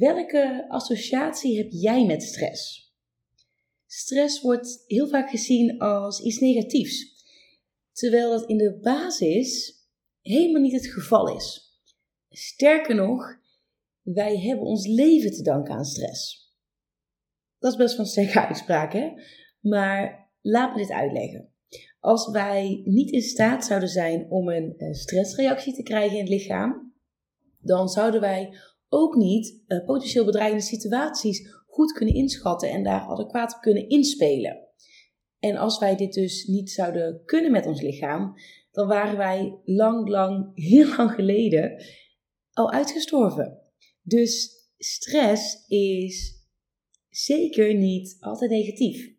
Welke associatie heb jij met stress? Stress wordt heel vaak gezien als iets negatiefs, terwijl dat in de basis helemaal niet het geval is. Sterker nog, wij hebben ons leven te danken aan stress. Dat is best wel een sterke uitspraak, hè? Maar laat me dit uitleggen. Als wij niet in staat zouden zijn om een eh, stressreactie te krijgen in het lichaam, dan zouden wij ook niet uh, potentieel bedreigende situaties goed kunnen inschatten en daar adequaat op kunnen inspelen. En als wij dit dus niet zouden kunnen met ons lichaam, dan waren wij lang, lang, heel lang geleden al uitgestorven. Dus stress is zeker niet altijd negatief.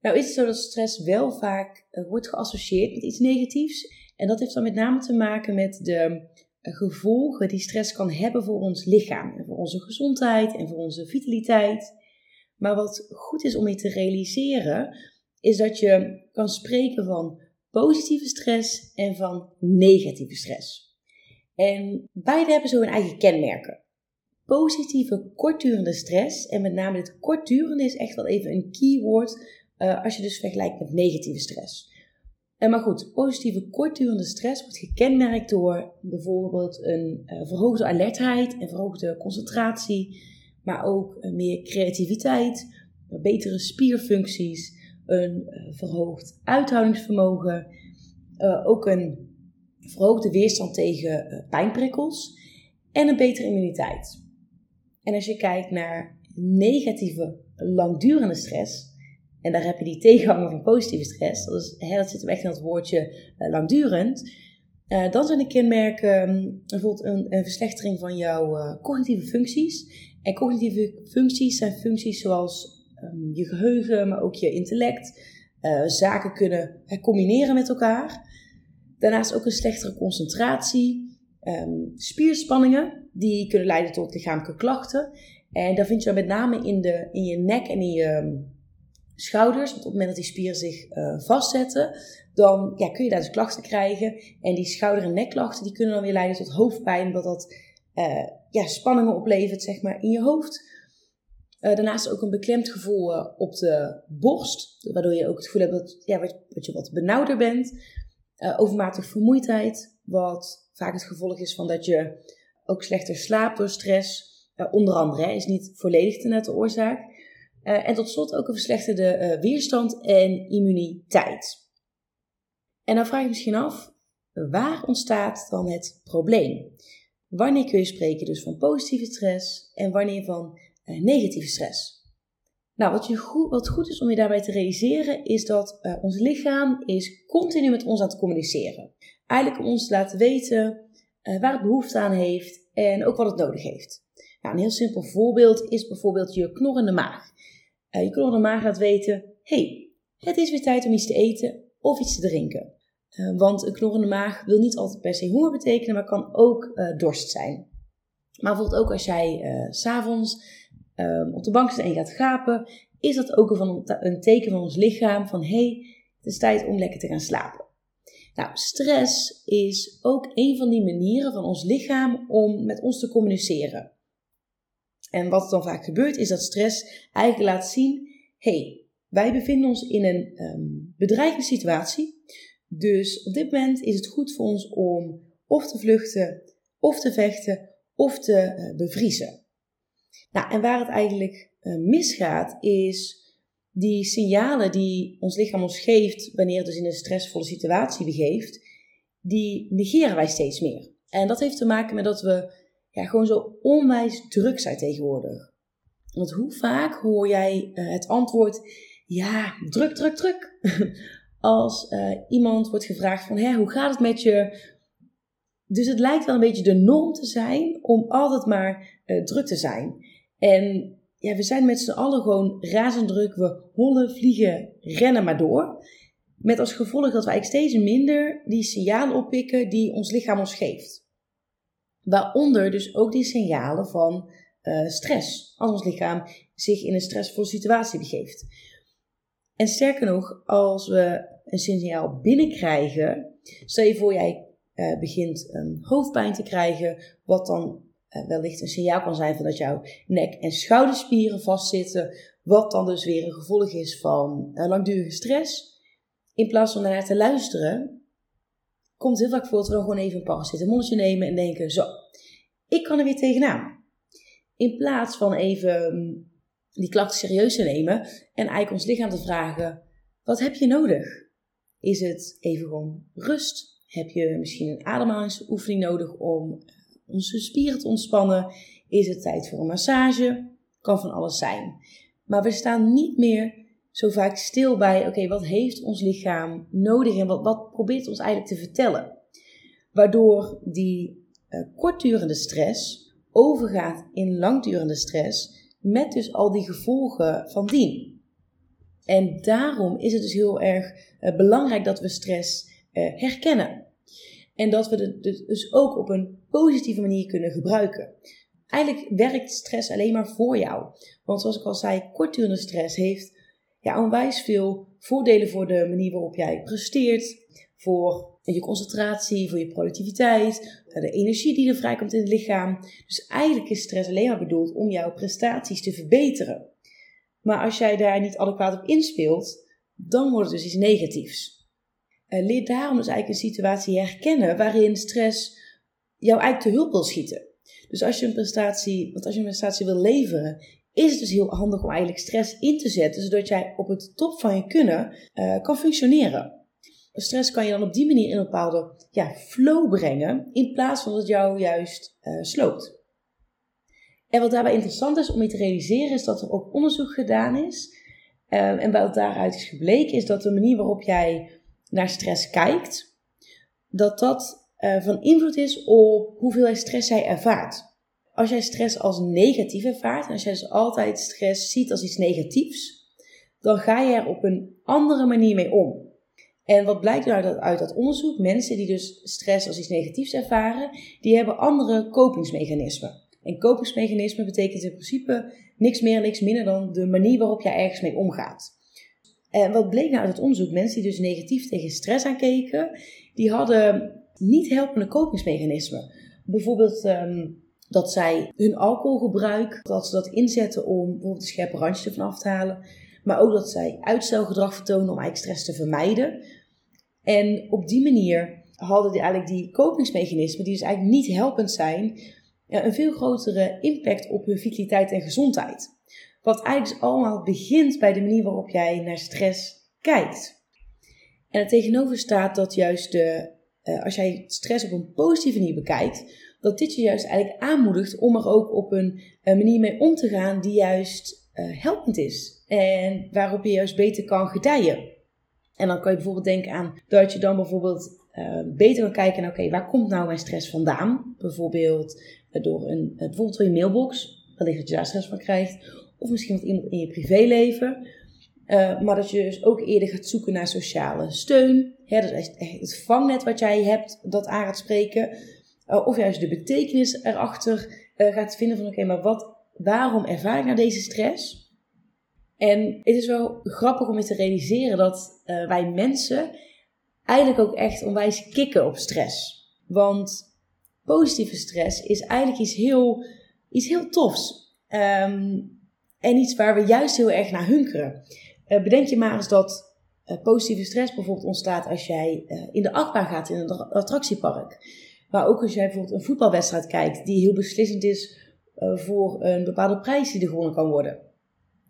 Nou is het zo dat stress wel vaak uh, wordt geassocieerd met iets negatiefs. En dat heeft dan met name te maken met de gevolgen die stress kan hebben voor ons lichaam en voor onze gezondheid en voor onze vitaliteit. Maar wat goed is om je te realiseren, is dat je kan spreken van positieve stress en van negatieve stress. En beide hebben zo hun eigen kenmerken. Positieve kortdurende stress, en met name dit kortdurende is echt wel even een keyword uh, als je dus vergelijkt met negatieve stress. En maar goed, positieve kortdurende stress wordt gekenmerkt door bijvoorbeeld een uh, verhoogde alertheid en verhoogde concentratie, maar ook uh, meer creativiteit, betere spierfuncties, een verhoogd uithoudingsvermogen, ook een verhoogde weerstand tegen pijnprikkels en een betere immuniteit. En als je kijkt naar negatieve langdurende stress, en daar heb je die tegenhanger van positieve stress. Dat, is, hè, dat zit hem echt in het woordje uh, langdurend. Uh, dan zijn de kenmerken um, bijvoorbeeld een, een, verslechtering van jouw uh, cognitieve functies. En cognitieve functies zijn functies zoals um, je geheugen, maar ook je intellect. zaken kunnen combineren met elkaar. Daarnaast ook een slechtere concentratie. Um, spierspanningen, die kunnen leiden tot lichamelijke klachten. En dat vind je met name in, de, in je nek en in je schouders. Want op het moment dat die spieren zich uh, vastzetten, dan ja, kun je daar dus klachten krijgen. En die schouder- en nekklachten die kunnen dan weer leiden tot hoofdpijn, omdat dat uh, ja, spanningen oplevert zeg maar, in je hoofd. Uh, daarnaast ook een beklemd gevoel op de borst, waardoor je ook het gevoel hebt dat, ja, dat je wat benauwder bent. overmatig vermoeidheid, wat vaak het gevolg is van dat je ook slechter slaapt door stress. onder andere is niet volledig de nette oorzaak. Uh, en tot slot ook een verslechterde uh, weerstand en immuniteit. En dan vraag je misschien af, waar ontstaat dan het probleem? Wanneer kun je spreken dus van positieve stress en wanneer van uh, negatieve stress? Nou, wat, je goed, wat goed is om je daarbij te realiseren, is dat ons lichaam is continu met ons aan het communiceren. Eigenlijk om ons te laten weten waar het behoefte aan heeft en ook wat het nodig heeft. Nou, een heel simpel voorbeeld is bijvoorbeeld je knorrende maag. Uh, je knorrende maag laat weten: hey, het is weer tijd om iets te eten of iets te drinken. Uh, want een knorrende maag wil niet altijd per se honger betekenen, maar kan ook uh, dorst zijn. Maar bijvoorbeeld ook als jij s'avonds ehm, op de bank zit en je gaat gapen, is dat ook een, een teken van ons lichaam van hey, het is tijd om lekker te gaan slapen. Nou, stress is ook een van die manieren van ons lichaam om met ons te communiceren. En wat dan vaak gebeurt, is dat stress eigenlijk laat zien: hey, wij bevinden ons in een um, bedreigende situatie. Dus op dit moment is het goed voor ons om of te vluchten, of te vechten, of te uh, bevriezen. Nou, en waar het eigenlijk uh, misgaat, is die signalen die ons lichaam ons geeft wanneer het dus in een stressvolle situatie begeeft, die negeren wij steeds meer. En dat heeft te maken met dat we ja, gewoon zo onwijs druk zijn tegenwoordig. Want hoe vaak hoor jij uh, het antwoord, ja, druk, druk, druk. Als uh, iemand wordt gevraagd van, hè, hoe gaat het met je? Dus het lijkt wel een beetje de norm te zijn om altijd maar uh, druk te zijn. En ja, we zijn met z'n allen gewoon razend druk. We hollen, vliegen, rennen maar door. Met als gevolg dat eigenlijk steeds minder die signalen oppikken die ons lichaam ons geeft. Waaronder dus ook die signalen van uh, stress. Als ons lichaam zich in een stressvolle situatie begeeft. En sterker nog, als we een signaal binnenkrijgen, stel je voor jij uh, begint um, hoofdpijn te krijgen, wat dan uh, wellicht een signaal kan zijn van dat jouw nek- en schouderspieren vastzitten, wat dan dus weer een gevolg is van langdurige stress. In plaats van naar te luisteren, komt heel vaak voor dat we dan gewoon even een paracetamolletje nemen en denken, zo, ik kan er weer tegenaan. In plaats van even um, die klachten serieus te nemen en eigenlijk ons lichaam te vragen: wat heb je nodig? Is het even gewoon rust? Heb je misschien een ademhalingsoefening nodig om eh, onze spieren te ontspannen? Is het tijd voor een massage? Kan van alles zijn. Maar we staan niet meer zo vaak stil bij: oké, wat heeft ons lichaam nodig en wat, wat probeert ons eigenlijk te vertellen? Waardoor die uh, kortdurende stress overgaat in langdurende stress met dus al die gevolgen van dien. En daarom is het dus heel erg uh, belangrijk dat we stress uh, herkennen. En dat we het dus, dus ook op een positieve manier kunnen gebruiken. Eigenlijk werkt stress alleen maar voor jou. Want zoals ik al zei, kortdurende stress heeft ja, onwijs veel voordelen voor de manier waarop jij presteert. Voor je concentratie, voor je productiviteit, de energie die er vrijkomt in het lichaam. Dus eigenlijk is stress alleen maar bedoeld om jouw prestaties te verbeteren. Maar als jij daar niet adequaat op inspeelt, dan wordt het dus iets negatiefs. Uh, leer daarom dus eigenlijk een situatie herkennen waarin stress jou eigenlijk te hulp wil schieten. Dus als je een prestatie, want als je een prestatie wil leveren, is het dus heel handig om eigenlijk stress in te zetten, zodat jij op het top van je kunnen uh, kan functioneren stress kan je dan op die manier in een bepaalde ja, flow brengen, in plaats van dat het jou juist uh, sloopt. En wat daarbij interessant is om je te realiseren, is dat er ook onderzoek gedaan is. Uh, en wat daaruit is gebleken, is dat de manier waarop jij naar stress kijkt, dat dat van invloed is op hoeveel stress jij ervaart. Als jij stress als negatief ervaart, en als jij dus altijd stress ziet als iets negatiefs, dan ga je er op een andere manier mee om. En wat blijkt dat, uit dat onderzoek? Mensen die dus stress als iets negatiefs ervaren, die hebben andere kopingsmechanismen. En kopingsmechanisme betekent in principe niks meer niks minder dan de manier waarop jij ergens mee omgaat. En wat bleek nou uit het onderzoek? Mensen die dus negatief tegen stress aankeken, die hadden niet helpende kopingsmechanismen. Bijvoorbeeld um, dat zij hun alcoholgebruik, dat ze dat inzetten om bijvoorbeeld de scherpe randjes ervan af te halen. Maar ook dat zij uitstelgedrag vertonen om eigenlijk stress te vermijden. En op die manier hadden die eigenlijk die kopingsmechanismen, die dus eigenlijk niet helpend zijn, een veel grotere impact op hun vitaliteit en gezondheid. Wat eigenlijk dus allemaal begint bij de manier waarop jij naar stress kijkt. En er tegenover staat dat juist de, uh, als jij stress op een positieve manier bekijkt, dat dit je juist eigenlijk aanmoedigt om er ook op een, een manier mee om te gaan die juist uh, helpend is. En waarop je juist beter kan gedijen. En dan kan je bijvoorbeeld denken aan dat je dan bijvoorbeeld uh, beter kan kijken naar, oké, waar komt nou mijn stress vandaan? Bijvoorbeeld door, een, bijvoorbeeld door je mailbox, wellicht dat je daar stress van krijgt. Of misschien wat iemand in je privéleven. maar dat je dus ook eerder gaat zoeken naar sociale steun. Hè, dat is echt het vangnet wat jij hebt, dat aan gaat spreken. Of juist de betekenis erachter gaat vinden van, oké, maar wat, waarom ervaar ik nou deze stress? En het is wel grappig om je te realiseren dat uh, wij mensen eigenlijk ook echt onwijs kicken op stress. Want positieve stress is eigenlijk iets heel, iets heel tofs. Um, en iets waar we juist heel erg naar hunkeren. Bedenk je maar eens dat positieve stress bijvoorbeeld ontstaat als jij in de achtbaan gaat in een attractiepark. Maar ook als jij bijvoorbeeld een voetbalwedstrijd kijkt die heel beslissend is voor een bepaalde prijs die er gewonnen kan worden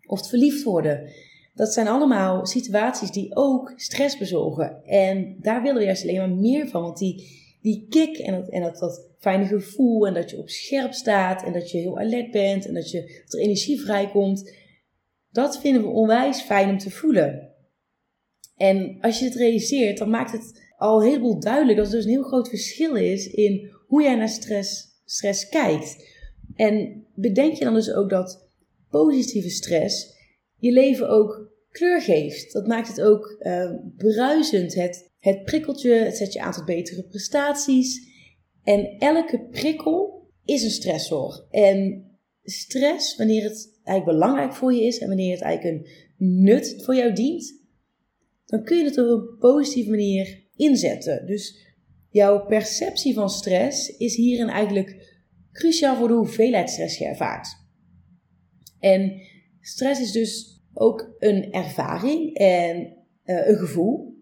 of het verliefd worden. Dat zijn allemaal situaties die ook stress bezorgen. En daar willen we juist alleen maar meer van. Want die, die kick en, dat, en dat, dat fijne gevoel en dat je op scherp staat en dat je heel alert bent en dat, je, dat er energie vrijkomt, dat vinden we onwijs fijn om te voelen. En als je het realiseert, dan maakt het al een heleboel duidelijk dat er dus een heel groot verschil is in hoe jij naar stress, stress kijkt. En bedenk je dan dus ook dat positieve stress je leven ook kleur geeft. Dat maakt het ook uh, bruisend. Het, het prikkelt je, het zet je aan tot betere prestaties. En elke prikkel is een stressor. En stress, wanneer het eigenlijk belangrijk voor je is en wanneer het eigenlijk een nut voor jou dient, dan kun je het op een positieve manier inzetten. Dus jouw perceptie van stress is hierin eigenlijk cruciaal voor de hoeveelheid stress je ervaart. En stress is dus ook een ervaring en uh, een gevoel.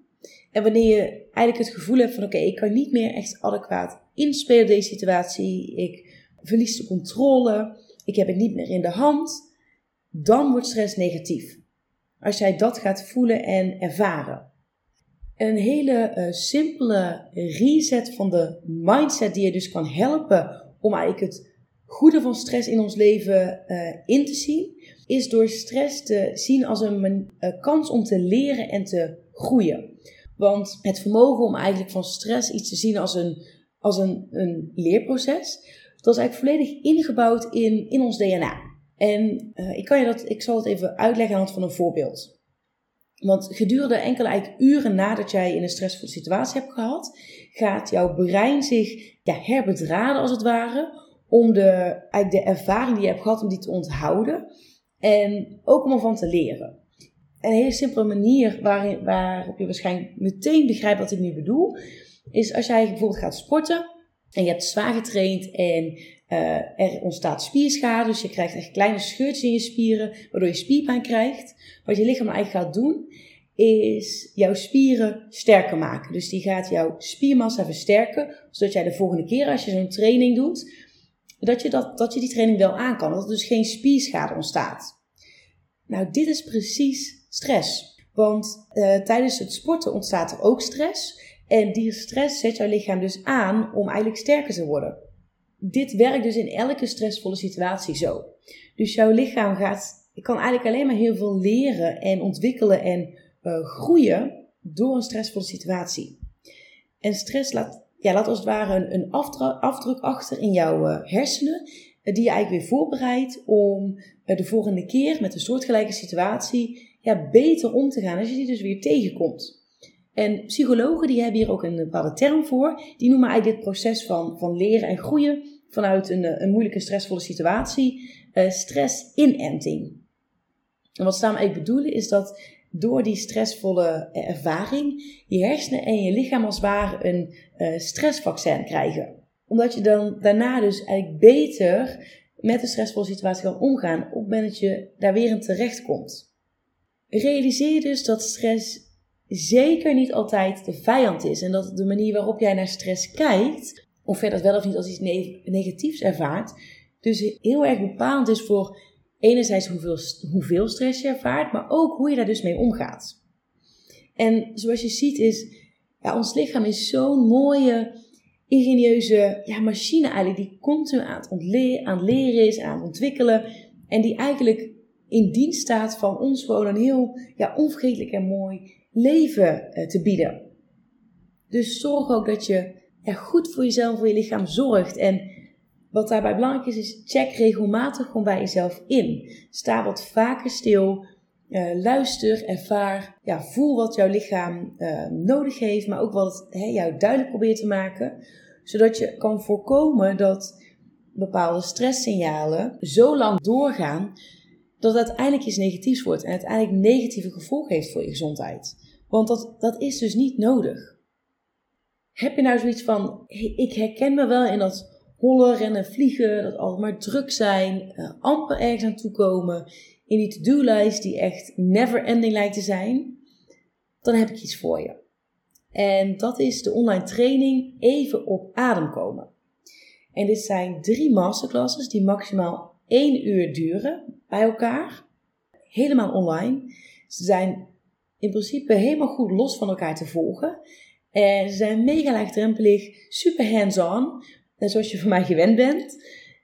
En wanneer je eigenlijk het gevoel hebt van oké, ik kan niet meer echt adequaat inspelen op deze situatie, ik verlies de controle, ik heb het niet meer in de hand, dan wordt stress negatief. Als jij dat gaat voelen en ervaren. En een hele uh, simpele reset van de mindset die je dus kan helpen om eigenlijk het goede van stress in ons leven uh, in te zien, is door stress te zien als een uh, kans om te leren en te groeien. Want het vermogen om eigenlijk van stress iets te zien als een, als een, een leerproces, dat is eigenlijk volledig ingebouwd in, in ons DNA. En ik, kan je dat, ik zal het even uitleggen aan de hand van een voorbeeld. Want gedurende enkele uren nadat jij in een stressvolle situatie hebt gehad, gaat jouw brein zich ja, herbedraden als het ware. Om de, eigenlijk de ervaring die je hebt gehad, om die te onthouden. En ook om ervan te leren. En een hele simpele manier waarin, waarop je waarschijnlijk meteen begrijpt wat ik nu bedoel, is als jij bijvoorbeeld gaat sporten en je hebt zwaar getraind en uh, er ontstaat spierschade, dus je krijgt echt kleine scheurtjes in je spieren, waardoor je spierpijn krijgt. Wat je lichaam eigenlijk gaat doen, is jouw spieren sterker maken. Dus die gaat jouw spiermassa versterken, zodat jij de volgende keer als je zo'n training doet, dat je, dat, dat je die training wel aan kan. Dat er dus geen spierschade ontstaat. Nou, dit is precies stress. Want uh, tijdens het sporten ontstaat er ook stress. En die stress zet jouw lichaam dus aan om eigenlijk sterker te worden. Dit werkt dus in elke stressvolle situatie zo. Dus jouw lichaam gaat, kan eigenlijk alleen maar heel veel leren en ontwikkelen en uh, groeien door een stressvolle situatie. En stress laat, ja, laat als het ware een, een afdruk, achter in jouw uh, hersenen, uh, die je eigenlijk weer voorbereidt om de volgende keer met een soortgelijke situatie ja, beter om te gaan als je die dus weer tegenkomt. En psychologen die hebben hier ook een bepaalde term voor. Die noemen eigenlijk dit proces van, van leren en groeien vanuit een, een moeilijke, stressvolle situatie uh, stress-inenting. En wat ze daarmee eigenlijk bedoelen is dat door die stressvolle ervaring je hersenen en je lichaam als het ware een stressvaccin krijgen. Omdat je dan daarna dus eigenlijk beter met de stressvolle situatie kan omgaan op het moment dat je daar weer in terecht komt. Realiseer dus dat stress zeker niet altijd de vijand is. En dat de manier waarop jij naar stress kijkt, of verder wel of niet als iets negatiefs ervaart, dus heel erg bepalend is voor enerzijds hoeveel, hoeveel stress je ervaart, maar ook hoe je daar dus mee omgaat. En zoals je ziet is, ja, ons lichaam is zo'n mooie, ingenieuze ja, machine eigenlijk, die continu aan aan het leren is, aan het ontwikkelen. En die eigenlijk in dienst staat van ons gewoon een heel ja, onvergetelijk en mooi leven eh, te bieden. Dus zorg ook dat je ja, goed voor jezelf, voor je lichaam zorgt. En wat daarbij belangrijk is, is check regelmatig gewoon bij jezelf in. Sta wat vaker stil. Uh, luister, ervaar, ja, voel wat jouw lichaam uh, nodig heeft, maar ook wat het jou duidelijk probeert te maken. Zodat je kan voorkomen dat bepaalde stresssignalen zo lang doorgaan dat het uiteindelijk iets negatiefs wordt en uiteindelijk negatieve gevolgen heeft voor je gezondheid. Want dat, dat is dus niet nodig. Heb je nou zoiets van, ik herken me wel in dat hollen, rennen, vliegen, dat altijd maar druk zijn, uh, amper ergens aan toekomen, in die to-do-lijst die echt never ending lijkt te zijn, dan heb ik iets voor je. En dat is de online training Even op adem komen. En dit zijn drie masterclasses die maximaal één uur duren bij elkaar. Helemaal online. Ze zijn in principe helemaal goed los van elkaar te volgen. En ze zijn mega laagdrempelig, super hands-on, zoals je van mij gewend bent.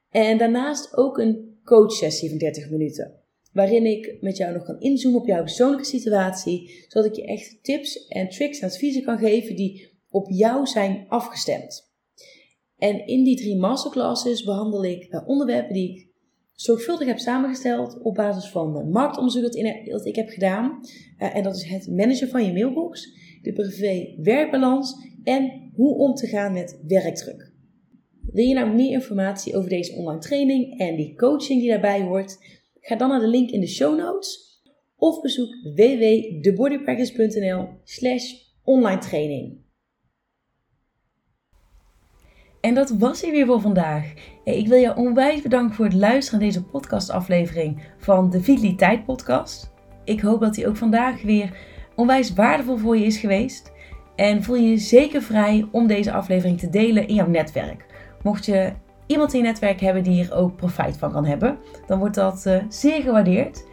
En daarnaast ook een coachsessie van 30 minuten. Waarin ik met jou nog kan inzoomen op jouw persoonlijke situatie. Zodat ik je echt tips en tricks en adviezen kan geven die op jou zijn afgestemd. En in die drie masterclasses behandel ik eh, onderwerpen die ik zorgvuldig heb samengesteld op basis van de marktonderzoek dat ik heb gedaan. Uh, en dat is het managen van je mailbox, de privé-werkbalans en hoe om te gaan met werkdruk. Wil je nou meer informatie over deze online training en die coaching die daarbij hoort? Ga dan naar de link in de show notes of bezoek www.thebodypractice.nl slash online training. En dat was hij weer voor vandaag. Ik wil je onwijs bedanken voor het luisteren naar deze podcastaflevering van de Vitaliteit Podcast. Ik hoop dat hij ook vandaag weer onwijs waardevol voor je is geweest. En voel je zeker vrij om deze aflevering te delen in jouw netwerk. Mocht je iemand in je netwerk hebben die hier ook profijt van kan hebben, dan wordt dat uh, zeer gewaardeerd.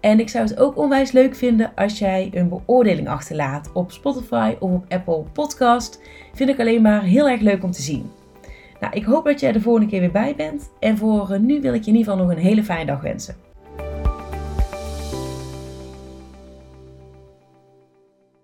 En ik zou het ook onwijs leuk vinden als jij een beoordeling achterlaat op Spotify of op Apple Podcast. Vind ik alleen maar heel erg leuk om te zien. Nou, ik hoop dat jij de volgende keer weer bij bent. En voor nu wil ik je in ieder geval nog een hele fijne dag wensen.